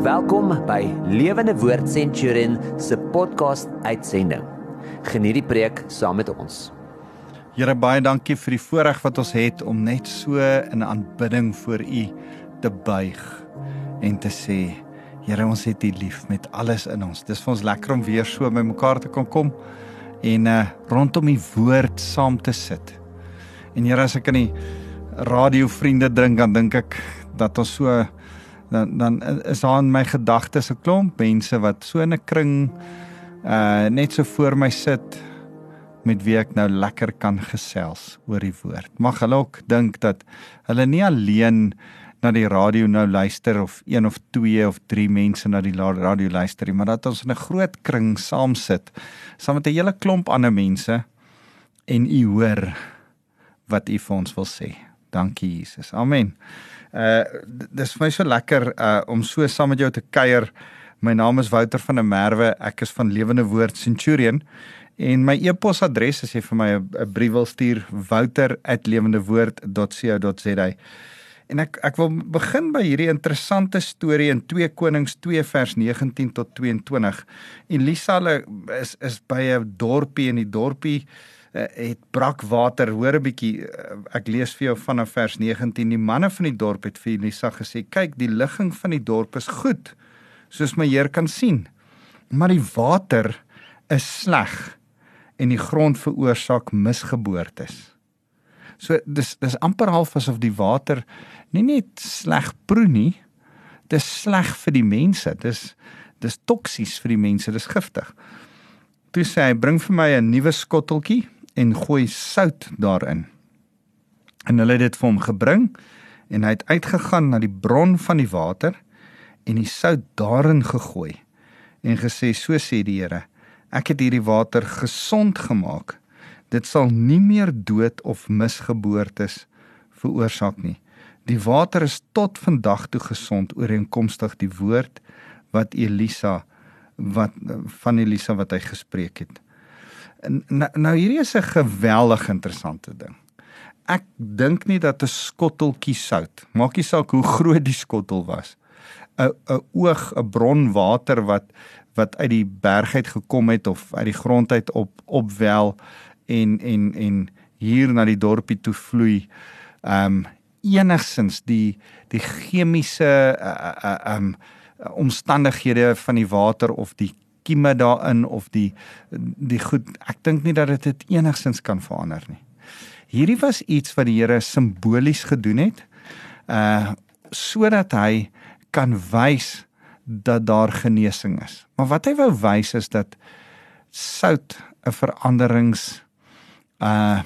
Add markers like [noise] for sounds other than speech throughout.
Welkom by Lewende Woord Centurion se podcast uitsending. Geniet die preek saam met ons. Here baie dankie vir die voorreg wat ons het om net so in aanbidding voor U te buig en te sê Here ons het U lief met alles in ons. Dis vir ons lekker om weer so by mekaar te kon kom en uh rondom U woord saam te sit. En Here as ek aan die radio vriende dink dan dink ek dat ons so dan dan is daar in my gedagtes 'n klomp mense wat so in 'n kring uh net so voor my sit met wie ek nou lekker kan gesels oor die woord. Mag hulle ook dink dat hulle nie alleen na die radio nou luister of een of twee of drie mense na die radio luister nie, maar dat ons in 'n groot kring saam sit saam met 'n hele klomp ander mense en u hoor wat u vir ons wil sê. Dankie Jesus. Amen. Uh dis vir my so lekker uh om so saam met jou te kuier. My naam is Wouter van der Merwe. Ek is van Lewende Woord Centurion. En my e-posadres as jy vir my 'n brief wil stuur, wouter@lewendewoord.co.za. En ek ek wil begin by hierdie interessante storie in 2 Konings 2 vers 19 tot 22. Elisa is is by 'n dorpie en die dorpie uh, het brak water. Hoor 'n bietjie, uh, ek lees vir jou vanaf vers 19. Die manne van die dorp het vir Elisa gesê: "Kyk, die ligging van die dorp is goed, soos my heer kan sien. Maar die water is sleg en die grond veroorsaak misgeboortes." So dis dis amper half asof die water nie net sleg proe nie, dis sleg vir die mense. Dis dis toksies vir die mense, dis giftig. Toe sê hy: "Bring vir my 'n nuwe skotteltjie en gooi sout daarin. En hulle het dit vir hom gebring en hy het uitgegaan na die bron van die water en die sout daarin gegooi en gesê so sê die Here ek het hierdie water gesond gemaak. Dit sal nie meer dood of misgeboortes veroorsaak nie. Die water is tot vandag toe gesond ooreenkomstig die woord wat Elisa wat van Elisa wat hy gespreek het Nou, nou hierdie is 'n geweldig interessante ding. Ek dink nie dat 'n skotteltjie sout, maak nie saak hoe groot die skottel was, 'n 'n oog, 'n bron water wat wat uit die berg uit gekom het of uit die grond uit op opwel en en en hier na die dorpie toe vloei. Um enigsins die die chemiese uh, uh, um omstandighede van die water of die kieme daarin of die die goed ek dink nie dat dit dit enigsins kan verander nie. Hierdie was iets wat die Here simbolies gedoen het uh sodat hy kan wys dat daar genesing is. Maar wat hy wou wys is dat sout 'n veranderings uh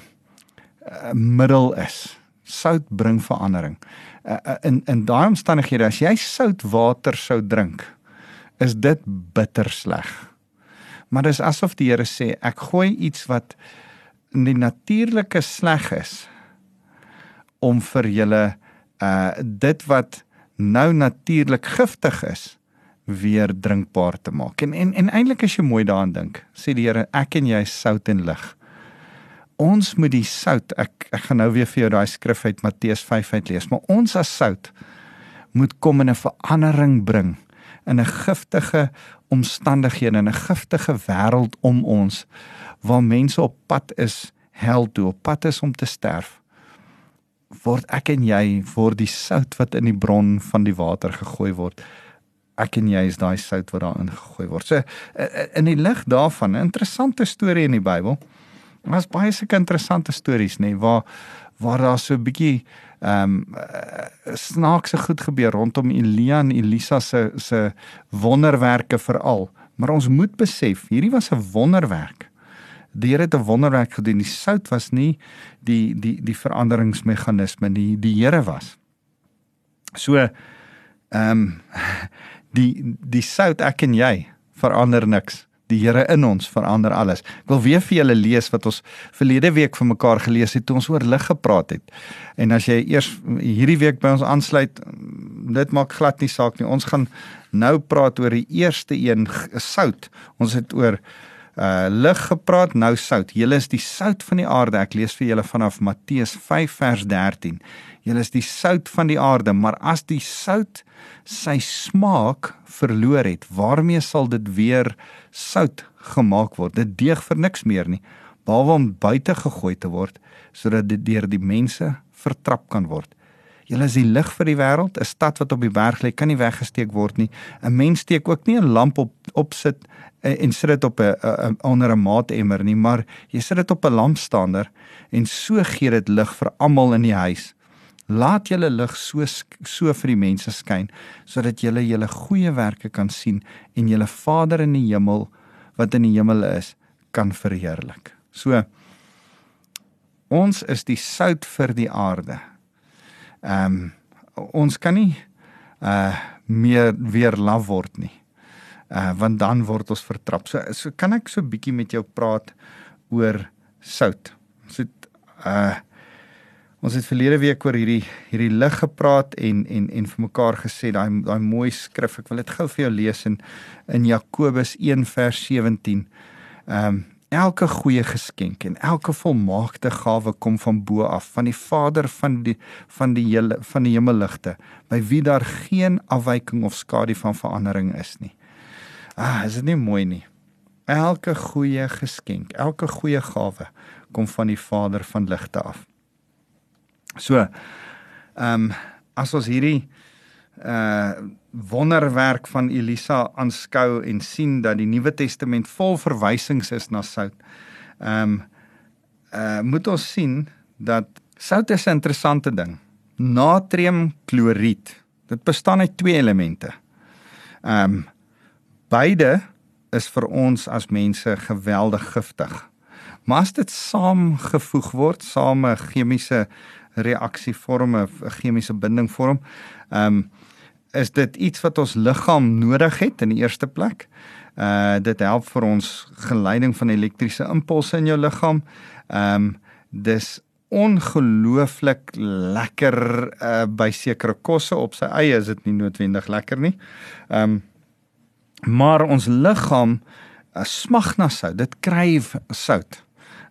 middel is. Sout bring verandering. Uh, in in daai omstandighede as jy soutwater sou drink, is dit bitter sleg. Maar dis asof die Here sê ek gooi iets wat in die natuurlike sleg is om vir julle uh dit wat nou natuurlik giftig is weer drinkbaar te maak. En en, en eintlik as jy mooi daaraan dink, sê die Here ek en jy sout en lig. Ons moet die sout ek ek gaan nou weer vir jou daai skrif uit Matteus 5 uit lees, maar ons as sout moet kom en 'n verandering bring in 'n giftige omstandighede in 'n giftige wêreld om ons waar mense op pad is hel toe op pad is om te sterf word ek en jy word die sout wat in die bron van die water gegooi word ek en jy is daai sout wat daarin gegooi word. So in die lig daarvan 'n interessante storie in die Bybel. Was baie sulke interessante stories nê waar waar daar so 'n bietjie ehm um, snaakse goed gebeur rondom Elia en Elisa se se wonderwerke veral. Maar ons moet besef, hierdie was 'n wonderwerk. Die Here het 'n wonderwerk gedoen. Die sout was nie die die die veranderingsmeganisme nie, die Here was. So ehm um, [laughs] die die sout ek en jy verander niks die Here in ons verander alles. Ek wil weer vir julle lees wat ons verlede week vir mekaar gelees het toe ons oor lig gepraat het. En as jy eers hierdie week by ons aansluit, dit maak glad nie saak nie. Ons gaan nou praat oor die eerste een sout. Ons het oor uh lig gepraat, nou sout. Julle is die sout van die aarde. Ek lees vir julle vanaf Matteus 5 vers 13. Julle is die sout van die aarde, maar as die sout sy smaak verloor het, waarmee sal dit weer sout gemaak word? Dit deeg vir niks meer nie, behalwe om buite gegooi te word sodat dit deur die mense vertrap kan word. Julle is die lig vir die wêreld. 'n Stad wat op die berg lê, kan nie weggesteek word nie. 'n Mens steek ook nie 'n lamp op opsit eh, en sit dit op 'n onder 'n maatemmer nie, maar jy sit dit op 'n lampstander en so gee dit lig vir almal in die huis. Laat julle lig so so vir die mense skyn sodat julle julle goeie werke kan sien en julle Vader in die hemel wat in die hemel is kan verheerlik. So ons is die sout vir die aarde. Ehm um, ons kan nie uh meer weer laf word nie. Uh want dan word ons vertrap. So, so kan ek so bietjie met jou praat oor sout. Ons het uh ons het verlede week oor hierdie hierdie lig gepraat en en en vir mekaar gesê daai daai mooi skrif. Ek wil dit gou vir jou lees in in Jakobus 1 vers 17. Ehm um, Elke goeie geskenk en elke volmaakte gawe kom van bo af, van die Vader van die van die hele van die hemelligte, by wie daar geen afwyking of skadu van verandering is nie. Ah, is dit nie mooi nie? Elke goeie geskenk, elke goeie gawe kom van die Vader van ligte af. So, ehm um, as ons hierdie uh wonderwerk van Elisa aanskou en sien dat die Nuwe Testament vol verwysings is na sout. Ehm um, uh moet ons sien dat sout 'n interessante ding. Natriumkloried. Dit bestaan uit twee elemente. Ehm um, beide is vir ons as mense geweldig giftig. Maar as dit saamgevoeg word, same chemiese reaksie vorm 'n chemiese binding vorm, ehm um, is dit iets wat ons liggaam nodig het in die eerste plek. Uh dit help vir ons geleiding van elektriese impulse in jou liggaam. Ehm um, dis ongelooflik lekker uh by sekere kosse op sy eie is dit nie noodwendig lekker nie. Ehm um, maar ons liggaam uh, smag na sout. Dit kryf sout.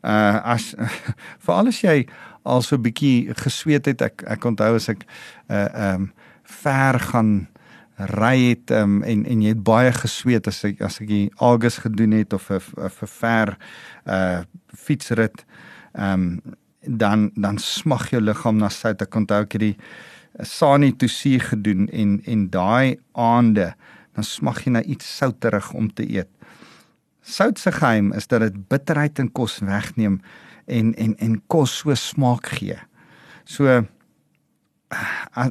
Uh as [laughs] veral as jy al so 'n bietjie gesweet het ek ek onthou as ek uh ehm um, ver gaan ry het um, en en jy het baie gesweet as ek as ek die August gedoen het of 'n vir ver uh fietsrit ehm um, dan dan smag jou liggaam na sout. Ek onthou ek het die Sani Tusi gedoen en en daai aande dan smag jy na iets souterig om te eet. Sout se geheim is dat dit bitterheid in kos wegneem en en en kos so smaak gee. So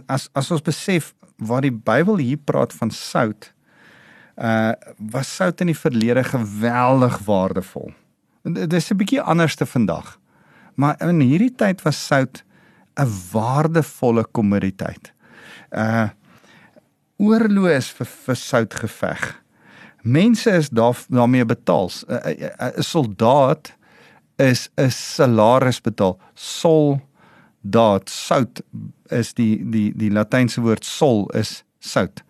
as as ons besef waar die Bybel hier praat van sout, uh was sout in die verlede geweldig waardevol. Dit is 'n bietjie anders te vandag. Maar in hierdie tyd was sout 'n waardevolle kommoditeit. Uh oorloos vir vir sout geveg. Mense is daar daarmee betaal. 'n soldaat is 'n salaris betaal. Sol daad sout is die die die latynse woord sol is sout.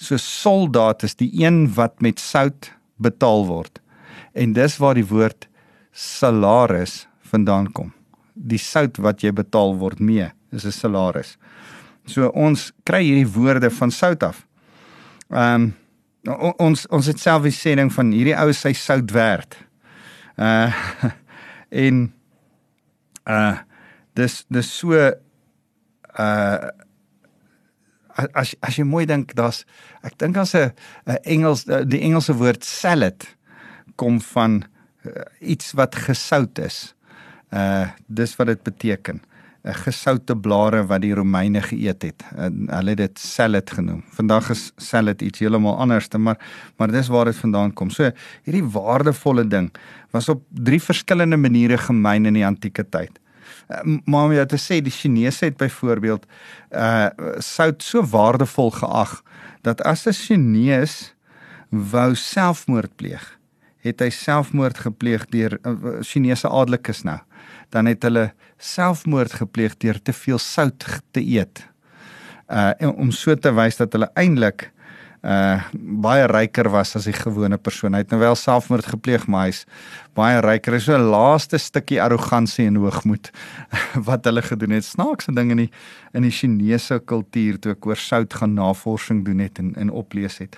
So soldaat is die een wat met sout betaal word. En dis waar die woord salaris vandaan kom. Die sout wat jy betaal word mee is 'n salaris. So ons kry hierdie woorde van sout af. Ehm um, ons ons het self die sê ding van hierdie ou sy sout werd. Uh [laughs] en uh dis dis so uh as as jy mooi dink daar's ek dink as 'n Engels die Engelse woord salad kom van uh, iets wat gesout is. Uh dis wat dit beteken. 'n gesoute blare wat die Romeine geëet het. Hulle het dit salad genoem. Vandag is salad iets heeltemal anderste, maar maar dis waar dit vandaan kom. So hierdie waardevolle ding was op drie verskillende maniere gemyn in die antieke tyd. Eh, maar om jou te sê die Chinese het byvoorbeeld uh sout so waardevol geag dat as 'n Chinees wou selfmoord pleeg, het hy selfmoord gepleeg deur uh, Chinese adellikes nou. Dan het hulle selfmoord gepleeg deur te veel sout te eet. Uh om so te wys dat hulle eintlik uh baie ryker was as die gewone persoon. Hy het nou wel selfmoord gepleeg, maar hy's baie ryker. Is so 'n laaste stukkie arrogansie en hoogmoed [laughs] wat hulle gedoen het. Snaakse ding in die in die Chinese kultuur toe ek oor sout gaan navorsing doen het en en oplees het.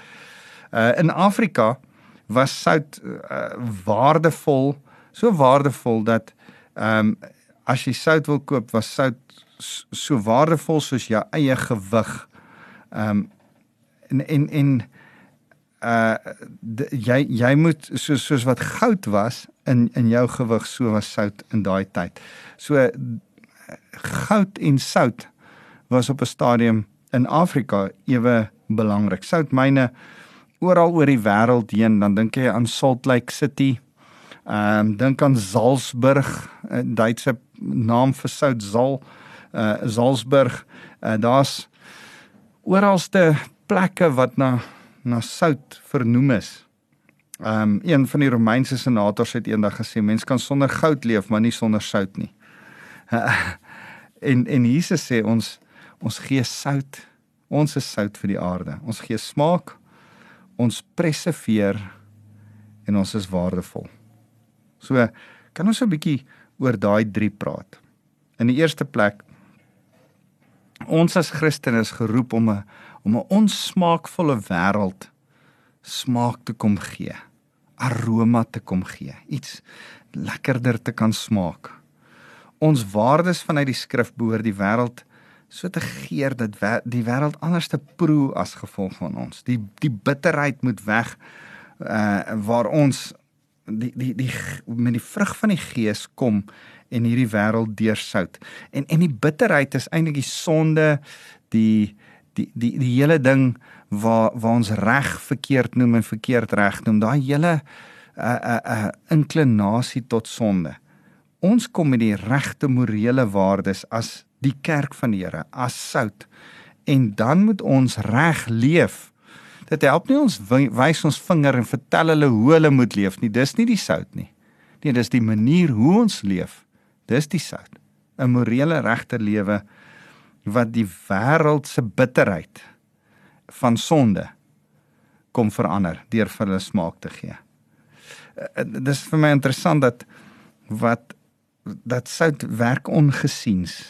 Uh in Afrika was sout uh, waardevol, so waardevol dat ehm um, as jy sout wil koop, was sout so waardevol soos jou eie gewig. Ehm um, en en en uh de, jy jy moet soos soos wat goud was in in jou gewig so was sout in daai tyd. So goud en sout was op 'n stadium in Afrika ewe belangrik. Soutmyne oral oor die wêreld heen, dan dink jy aan Salt Lake City. Ehm um, dink aan Salzburg, 'n Duitse naam vir sout Zal uh Salzburg. Uh, Daar's oralste plekke wat na na sout vernoem is. Ehm um, een van die Romeinse senators het eendag gesê mens kan sonder goud leef, maar nie sonder sout nie. [laughs] en en Jesus sê ons ons gee sout. Ons is sout vir die aarde. Ons gee smaak. Ons preserveer en ons is waardevol. So kan ons 'n bietjie oor daai drie praat. In die eerste plek ons as Christene is geroep om 'n om 'n onsmaakvolle wêreld smaak te kom gee, aroma te kom gee, iets lekkerder te kan smaak. Ons waardes vanuit die skrif behoort die wêreld so te geur dat die wêreld anders te proe as gevolg van ons. Die die bitterheid moet weg uh waar ons die die die met die vrug van die gees kom en hierdie wêreld deursout. En en die bitterheid is eintlik die sonde, die die die die hele ding waar waar ons reg verkeerd noem en verkeerd reg noem, daai hele 'n uh, 'n uh, 'n uh, inklinasie tot sonde. Ons kom met die regte morele waardes as die kerk van die Here, as sout. En dan moet ons reg leef. Dit help nie ons wys ons vinger en vertel hulle hoe hulle moet leef nie. Dis nie die sout nie. Nee, dis die manier hoe ons leef. Dis die sout. 'n Morele regte lewe wat die wêreld se bitterheid van sonde kom verander deur vir hulle smaak te gee. Eh, eh, dis vir my interessant dat wat dat sout werk ongesiens.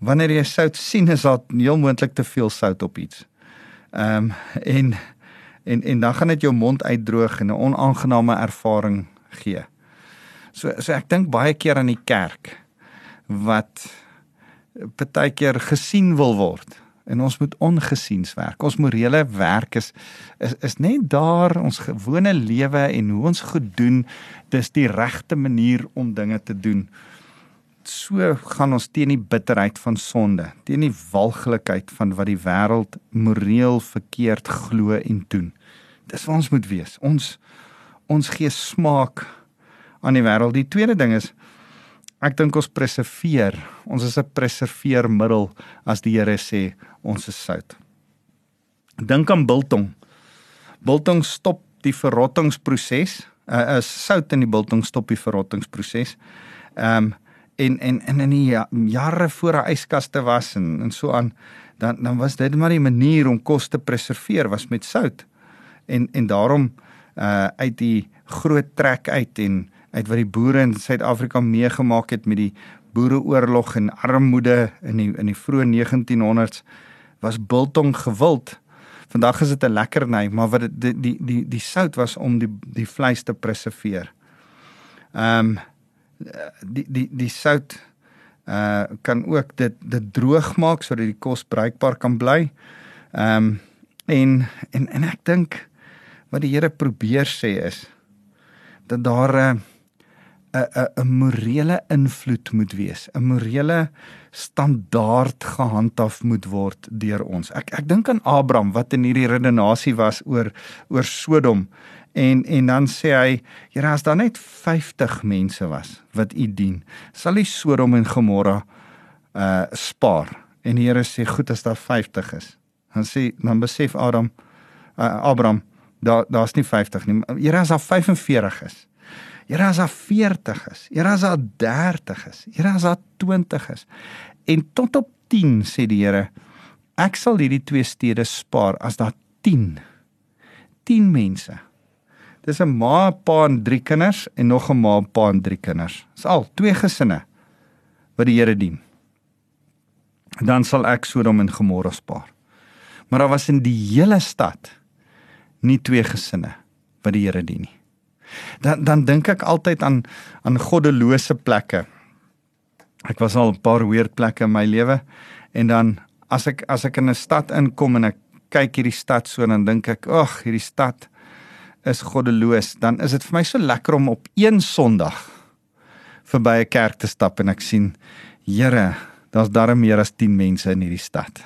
Wanneer jy sout sien is daar heel moontlik te veel sout op iets. Ehm um, en en en dan gaan dit jou mond uitdroog en 'n onaangename ervaring gee. So so ek dink baie keer aan die kerk wat partykeer gesien wil word en ons moet ongesiens werk. Ons morele werk is is is net daar ons gewone lewe en hoe ons goed doen, dis die regte manier om dinge te doen. So gaan ons teen die bitterheid van sonde, teen die walglikheid van wat die wêreld moreel verkeerd glo en doen. Dis wat ons moet wees. Ons ons gee smaak aan die wêreld. Die tweede ding is Ek dink ons preserveer. Ons is 'n preserveermiddel as die Here sê ons is sout. Dink aan biltong. Biltong stop die verrottingsproses. Uh, is sout in die biltong stop die verrottingsproses. Ehm um, en en en in die jare voor hy yskaste was en en so aan dan dan was dit maar die manier om kos te preserveer was met sout. En en daarom uh uit die groot trek uit en uit wat die boere in Suid-Afrika meegemaak het met die boereoorlog en armoede in die in die vroeë 1900s was biltong gewild. Vandag is dit 'n lekkerny, maar wat die die die die sout was om die die vleis te preserveer. Ehm um, die die die sout uh kan ook dit dit droog maak sodat die kos bruikbaar kan bly. Ehm um, en en en ek dink wat die Here probeer sê is dat daar 'n uh, 'n 'n 'n morele invloed moet wees, 'n morele standaard gehandhaaf moet word deur ons. Ek ek dink aan Abraham wat in hierdie redenasie was oor oor Sodom en en dan sê hy, Here, as daar net 50 mense was wat u dien, sal u Sodom en Gomorra uh spaar. En die Here sê, goed as daar 50 is. Dan sê dan besef Adam uh, Abraham, daar daar's nie 50 nie. Here, as daar 45 is, Here as daar 40 is, Here as daar 30 is, Here as daar 20 is. En tot op 10 sê die Here, ek sal hierdie twee stede spaar as daar 10. 10 mense. Dis 'n ma, pa en drie kinders en nog 'n ma, pa en drie kinders. Dis al twee gesinne wat die Here dien. Dan sal ek Sodom en Gomorra spaar. Maar daar was in die hele stad nie twee gesinne wat die Here dien nie. Dan dan dink ek altyd aan aan goddelose plekke. Ek was al 'n paar weird plekke in my lewe en dan as ek as ek in 'n stad inkom en ek kyk hierdie stad so dan dink ek, "Ag, hierdie stad is goddeloos." Dan is dit vir my so lekker om op een Sondag verby 'n kerk te stap en ek sien, "Here, daar's darem meer as 10 mense in hierdie stad."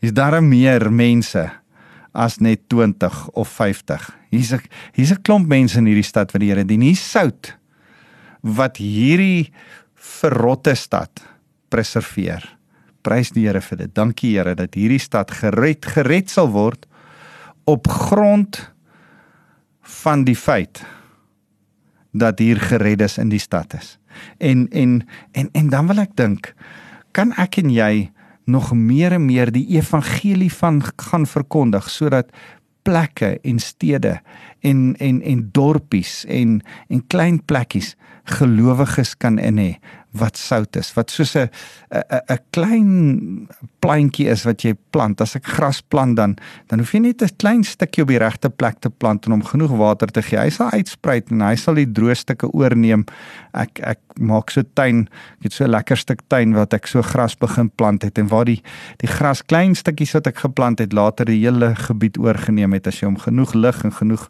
Is daar meer mense as net 20 of 50? Hier's 'n hier's 'n klomp mense in hierdie stad wat die Here dien. Hier's sout wat hierdie verrotte stad preserveer. Prys die Here vir dit. Dankie Here dat hierdie stad gered gered sal word op grond van die feit dat hier gereddes in die stad is. En en en en dan wil ek dink, kan ek en jy nog meer en meer die evangelie van gaan verkondig sodat plekke en stede en en en dorpies en en klein plekkies gelowiges kan in hê wat sout is, wat soos 'n 'n 'n klein plantjie is wat jy plant. As ek gras plant dan dan hoef jy net 'n klein stukkie op die regte plek te plant en hom genoeg water te gee. Hy sal uitsprei en hy sal die droë stukke oorneem. Ek ek maak so tuin, ek het so 'n lekker stuk tuin wat ek so gras begin plant het en waar die die gras klein stukkies wat ek geplant het later die hele gebied oorgeneem het as jy hom genoeg lig en genoeg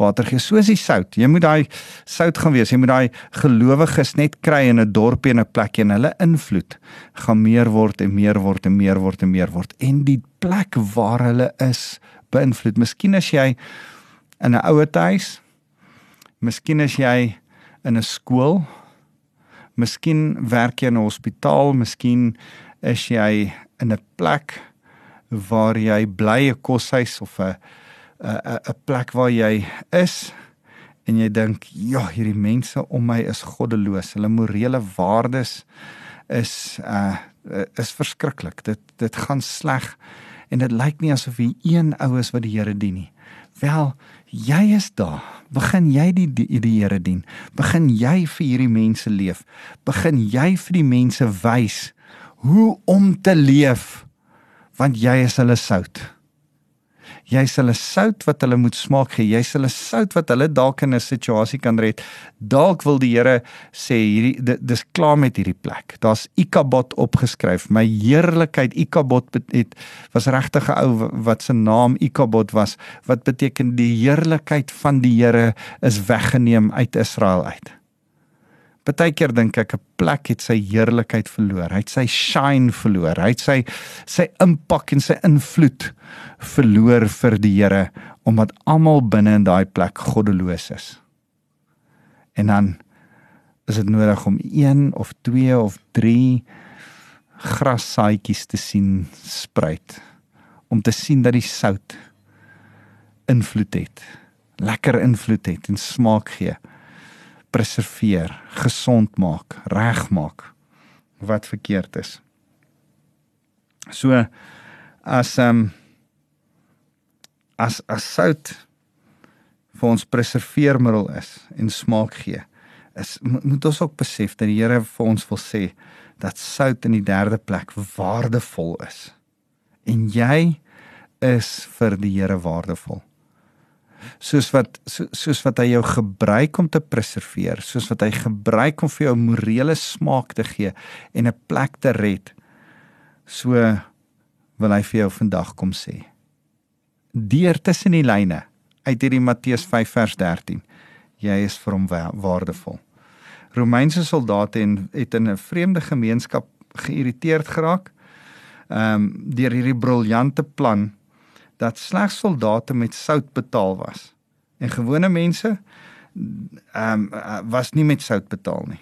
water gee soos die sout. Jy moet daai sout gaan wees. Jy moet daai gelowiges net kry in 'n dorpie en 'n plekkie en hulle invloed gaan meer word en meer word en meer word en meer word en die plek waar hulle is beïnvloed. Miskien as jy in 'n ouer huis, miskien as jy in 'n skool, miskien werk jy in 'n hospitaal, miskien is jy in 'n plek waar jy bly 'n koshuis of 'n 'n 'n plek waar jy is en jy dink ja hierdie mense om my is goddeloos. Hulle morele waardes is uh is verskriklik. Dit dit gaan sleg en dit lyk nie asof hy een ou is wat die Here dien nie. Wel jy is daar. Begin jy die die, die Here dien? Begin jy vir hierdie mense leef? Begin jy vir die mense wys hoe om te leef? Want jy is hulle sout jy's hulle sout wat hulle moet smaak gee. Jy's hulle sout wat hulle dalk in 'n situasie kan red. Dalk wil die Here sê hierdie dis klaar met hierdie plek. Daar's Ikabod opgeskryf. My heerlikheid Ikabod het was regtig 'n ou wat se naam Ikabod was wat beteken die heerlikheid van die Here is weggeneem uit Israel uit. Partykeer dink ek 'n plek het sy heerlikheid verloor. Hy het sy shine verloor. Hy het sy sy impak en sy invloed verloor vir die Here omdat almal binne in daai plek goddeloos is. En dan is dit nodig om een of twee of drie grassaadjies te sien spruit om te sien dat die sout invloed het. Lekker invloed het en smaak gee preserveer, gesond maak, regmaak wat verkeerd is. So as ehm um, as as sout vir ons preserveermiddel is en smaak gee, is moet ons ook besef dat die Here vir ons wil sê dat sout in die derde plek waardevol is. En jy is vir die Here waardevol soos wat so, soos wat hy jou gebruik om te preserveer, soos wat hy gebruik om vir jou morele smaak te gee en 'n plek te red. So wil hy vir jou vandag kom sê. Deur tussen die lyne uit hierdie Matteus 5 vers 13. Jy is vir hom waardevol. Romeinse soldate en het in 'n vreemde gemeenskap geïrriteerd geraak. Ehm um, deur hierdie briljante plan dat slegs soldate met sout betaal was. En gewone mense ehm um, was nie met sout betaal nie.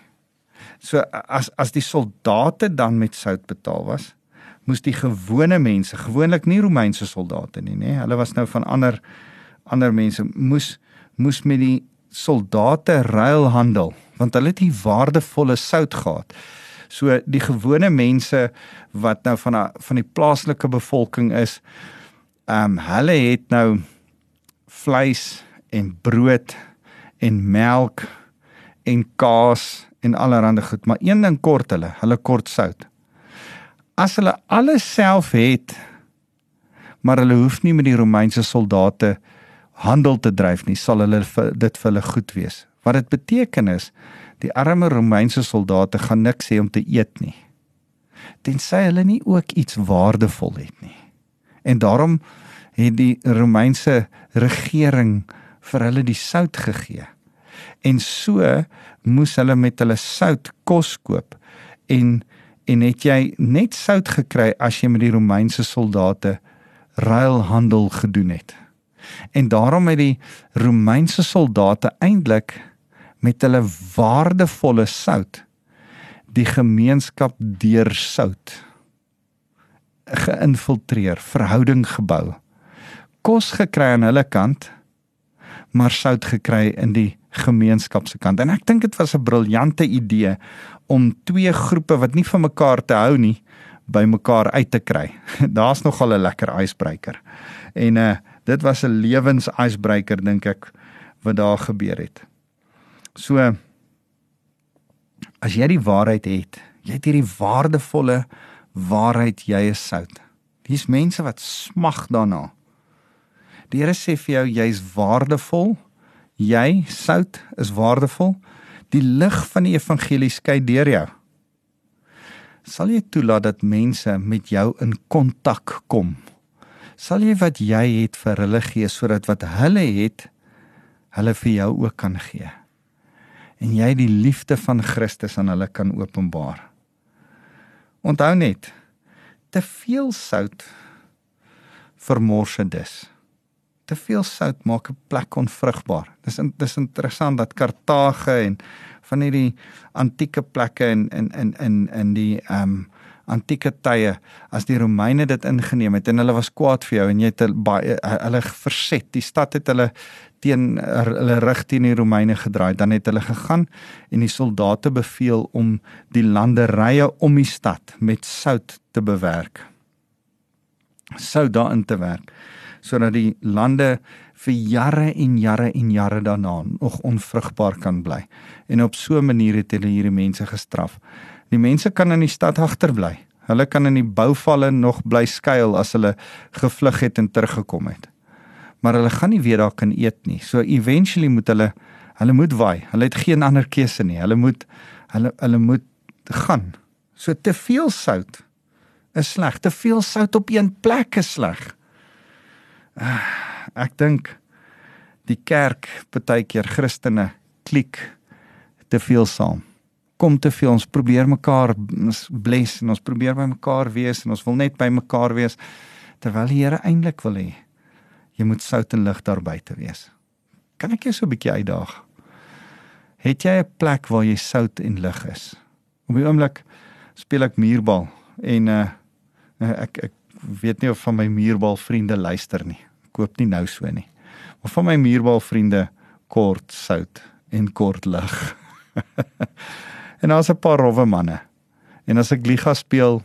So as as die soldate dan met sout betaal was, moes die gewone mense, gewoonlik nie Romeinse soldate nie, nê, hulle was nou van ander ander mense moes moes met die soldate ruil handel want hulle het die waardevolle sout gehad. So die gewone mense wat nou van a, van die plaaslike bevolking is, ehm um, hulle het nou vleis en brood en melk en kaas en allerlei goed, maar een ding kort hulle, hulle kort sout. As hulle alles self het, maar hulle hoef nie met die Romeinse soldate handel te dryf nie, sal hulle dit vir hulle goed wees. Wat dit beteken is, die arme Romeinse soldate gaan niks hê om te eet nie. Tensy hulle nie ook iets waardevol het nie. En daarom het die Romeinse regering vir hulle die sout gegee. En so moes hulle met hulle sout kos koop en en het jy net sout gekry as jy met die Romeinse soldate ruilhandel gedoen het. En daarom het die Romeinse soldate eintlik met hulle waardevolle sout die gemeenskap deur sout geïnfiltreer, verhouding gebou. Kos gekry aan hulle kant, maar sout gekry in die gemeenskap se kant. En ek dink dit was 'n briljante idee om twee groepe wat nie van mekaar te hou nie by mekaar uit te kry. [laughs] Daar's nogal 'n lekker icebreaker. En uh dit was 'n lewens icebreaker dink ek wat daar gebeur het. So as jy die waarheid het, jy het hierdie waardevolle waarheid jy is sout. Dis mense wat smag daarna. Die Here sê vir jou jy's waardevol. Jy sout is waardevol. Die lig van die evangelie skei deur jou. Sal jy toelaat dat mense met jou in kontak kom? Sal jy wat jy het vir hulle gee sodat wat hulle het hulle vir jou ook kan gee? En jy die liefde van Christus aan hulle kan openbaar. Onthou net, te veel sout vermors dit te veel sout maak 'n plek onvrugbaar. Dis dis interessant dat Kartage en van hierdie antieke plekke in in in in in die ehm um, antieke tye as die Romeine dit ingeneem het en hulle was kwaad vir jou en jy het baie hulle verset. Die stad het hulle teen hulle rig teen die Romeine gedraai. Dan het hulle gegaan en die soldate beveel om die landerye om die stad met sout te bewerk. Sout daarin te werk sodat die lande vir jare en jare en jare daarna nog onvrugbaar kan bly. En op so 'n manier het hulle hierdie mense gestraf. Die mense kan in die stad agterbly. Hulle kan in die bouvalle nog bly skuil as hulle gevlug het en teruggekom het. Maar hulle gaan nie weer daar kan eet nie. So eventually moet hulle hulle moet waai. Hulle het geen ander keuse nie. Hulle moet hulle hulle moet gaan. So te veel sout is sleg. Te veel sout op een plek is sleg. Ek dink die kerk partykeer Christene klik te veel saam. Kom te veel ons probeer mekaar bless en ons probeer by mekaar wees en ons wil net by mekaar wees terwyl die Here eintlik wil hê jy moet sout en lig daar buite wees. Kan ek jou so 'n bietjie uitdaag? Het jy 'n plek waar jy sout en lig is? Op die oomblik speel ek muurbal en uh, ek ek weet nie of van my muurbal vriende luister nie koop nie nou so nie. Maar van my muurbal vriende kort sout en kort lig. [laughs] en daar's 'n paar rowwe manne. En as ek liga speel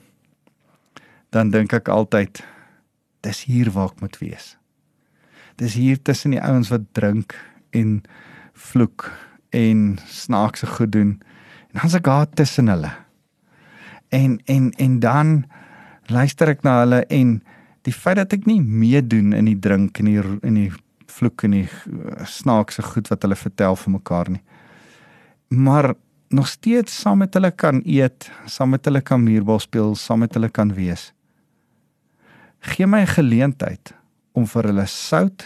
dan dink ek altyd dis hier waar ek moet wees. Dis hier tussen die ouens wat drink en vloek en snaakse goed doen. En dan's ek daar tussen hulle. En en en dan luister ek na hulle en die feit dat ek nie meedoen in die drink en die in die vloek en die uh, snaakse goed wat hulle vertel vir mekaar nie. Maar nog steeds saam met hulle kan eet, saam met hulle kan muurbal speel, saam met hulle kan wees. Gee my 'n geleentheid om vir hulle sout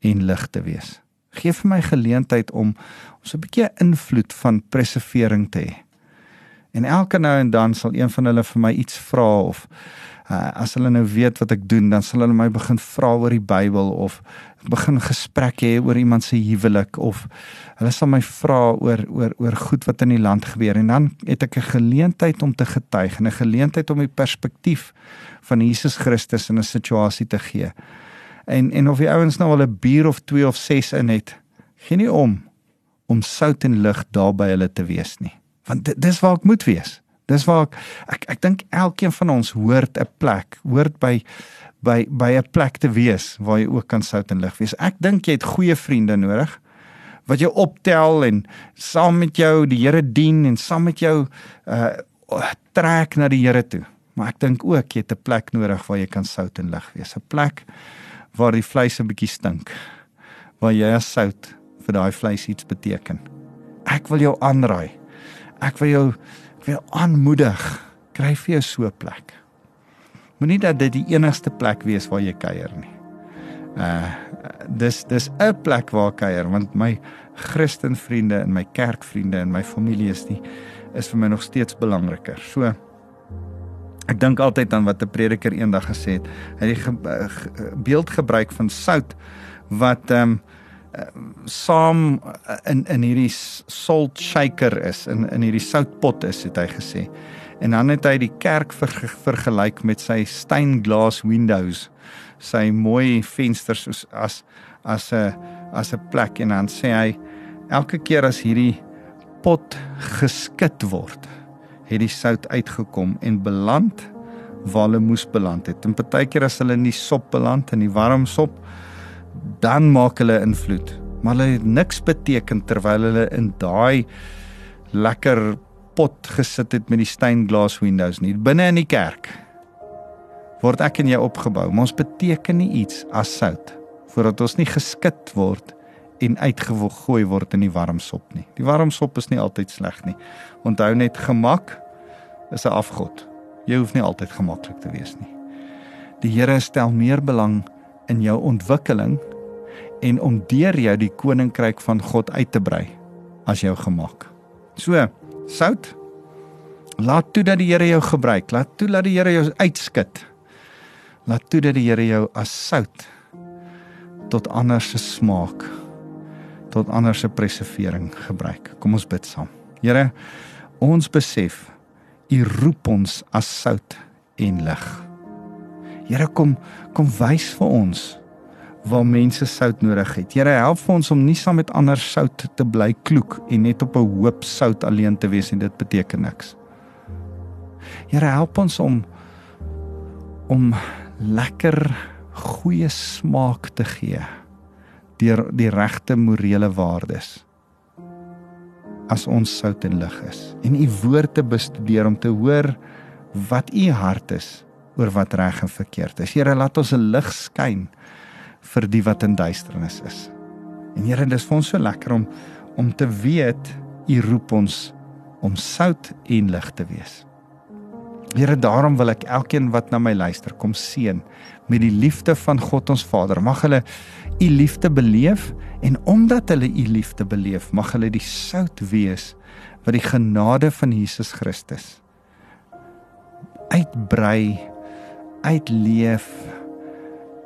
en lig te wees. Gee vir my geleentheid om om so 'n bietjie invloed van preservering te hê. En elke nou en dan sal een van hulle vir my iets vra of uh, as hulle nou weet wat ek doen, dan sal hulle my begin vra oor die Bybel of begin gesprekke hê oor iemand se huwelik of hulle sal my vra oor oor oor goed wat in die land gebeur en dan het ek 'n geleentheid om te getuig en 'n geleentheid om die perspektief van Jesus Christus in 'n situasie te gee. En en of die ouens nou al 'n bier of 2 of 6 in het, gee nie om om sout en lig daar by hulle te wees nie. Want dis waar ek moet wees. Dis waar ek ek, ek dink elkeen van ons hoort 'n plek, hoort by by by 'n plek te wees waar jy ook kan sout en lig wees. Ek dink jy het goeie vriende nodig wat jou optel en saam met jou die Here dien en saam met jou uh trek na die Here toe. Maar ek dink ook jy het 'n plek nodig waar jy kan sout en lig wees. 'n Plek waar die vleis 'n bietjie stink. Waar jy as sout vir daai vleis iets beteken. Ek wil jou aanraai. Ek wil jou ek wil aanmoedig. Kry vir jou so 'n plek. Moenie dat dit die enigste plek wees waar jy kuier nie. Uh dis dis 'n plek waar kuier want my Christen vriende en my kerkvriende en my familie is nie is vir my nog steeds belangriker. So ek dink altyd aan wat 'n prediker eendag gesê het. Hy het die ge, beeld gebruik van sout wat ehm um, saam in in hierdie salt shaker is in in hierdie soutpot is het hy gesê. En dan het hy die kerk ver, vergelyk met sy steinglas windows, sy mooi vensters soos as as 'n as 'n plek en dan sê hy elke keer as hierdie pot geskit word, het die sout uitgekom en beland waar hulle moes beland het. En partykeer as hulle in die sop beland in die warm sop, dan maak hulle invloed. Maar hulle het niks beteken terwyl hulle in daai lekker pot gesit het met die steinglas windows nie binne in die kerk. Word ek en jy opgebou, maar ons beteken nie iets as sout voordat ons nie geskit word en uitgegooi word in die warm sop nie. Die warm sop is nie altyd sleg nie. Onthou net gemak is 'n afgod. Jy hoef nie altyd gemaklik te wees nie. Die Here stel meer belang in jou ontwikkeling en om deur jou die koninkryk van God uit te brei as jou gemak. So, sout laat toe dat die Here jou gebruik. Laat toe dat die Here jou uitskit. Laat toe dat die Here jou as sout tot ander se smaak tot ander se preservering gebruik. Kom ons bid saam. Here, ons besef U roep ons as sout en lig. Here kom kom wys vir ons waar mense sout nodig het. Here help vir ons om nie saam met ander sout te bly kloek en net op 'n hoop sout alleen te wees en dit beteken niks. Here help ons om om lekker goeie smaak te gee deur die regte morele waardes as ons sout en lig is en u woord te bestudeer om te hoor wat u hart is oor wat reg en verkeerd is. Here, laat ons 'n lig skyn vir die wat in duisternis is. En Here, dis vir ons so lekker om om te weet u roep ons om sout en lig te wees. Here, daarom wil ek elkeen wat na my luister kom seën met die liefde van God ons Vader. Mag hulle u liefde beleef en omdat hulle u liefde beleef, mag hulle die sout wees wat die genade van Jesus Christus uitbrei, uitleef,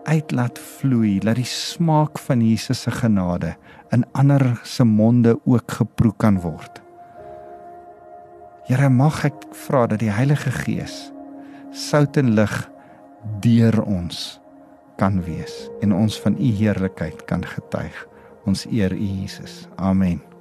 uitlaat vloei, laat die smaak van Jesus se genade in ander se monde ook geproe kan word. Here mag ek vra dat die Heilige Gees sout en lig deur ons kan wees en ons van u heerlikheid kan getuig. Ons eer u Jesus. Amen.